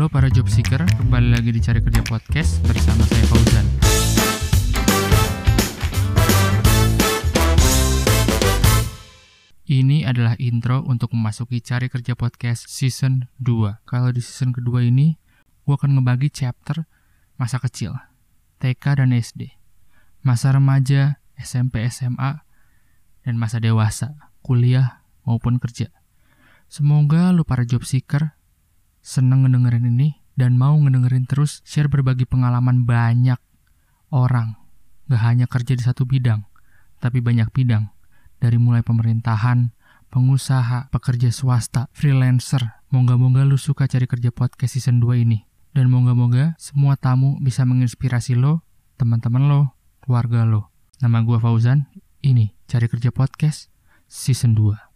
Halo para job seeker, kembali lagi di Cari Kerja Podcast bersama saya Fauzan. Ini adalah intro untuk memasuki Cari Kerja Podcast Season 2. Kalau di season kedua ini, gue akan ngebagi chapter masa kecil, TK dan SD, masa remaja, SMP, SMA, dan masa dewasa, kuliah maupun kerja. Semoga lu para job seeker seneng ngedengerin ini dan mau ngedengerin terus share berbagi pengalaman banyak orang. Gak hanya kerja di satu bidang, tapi banyak bidang dari mulai pemerintahan, pengusaha, pekerja swasta, freelancer. Moga-moga lu suka cari kerja podcast season 2 ini. Dan moga-moga semua tamu bisa menginspirasi lo, teman-teman lo, keluarga lo. Nama gue Fauzan, ini Cari Kerja Podcast Season 2.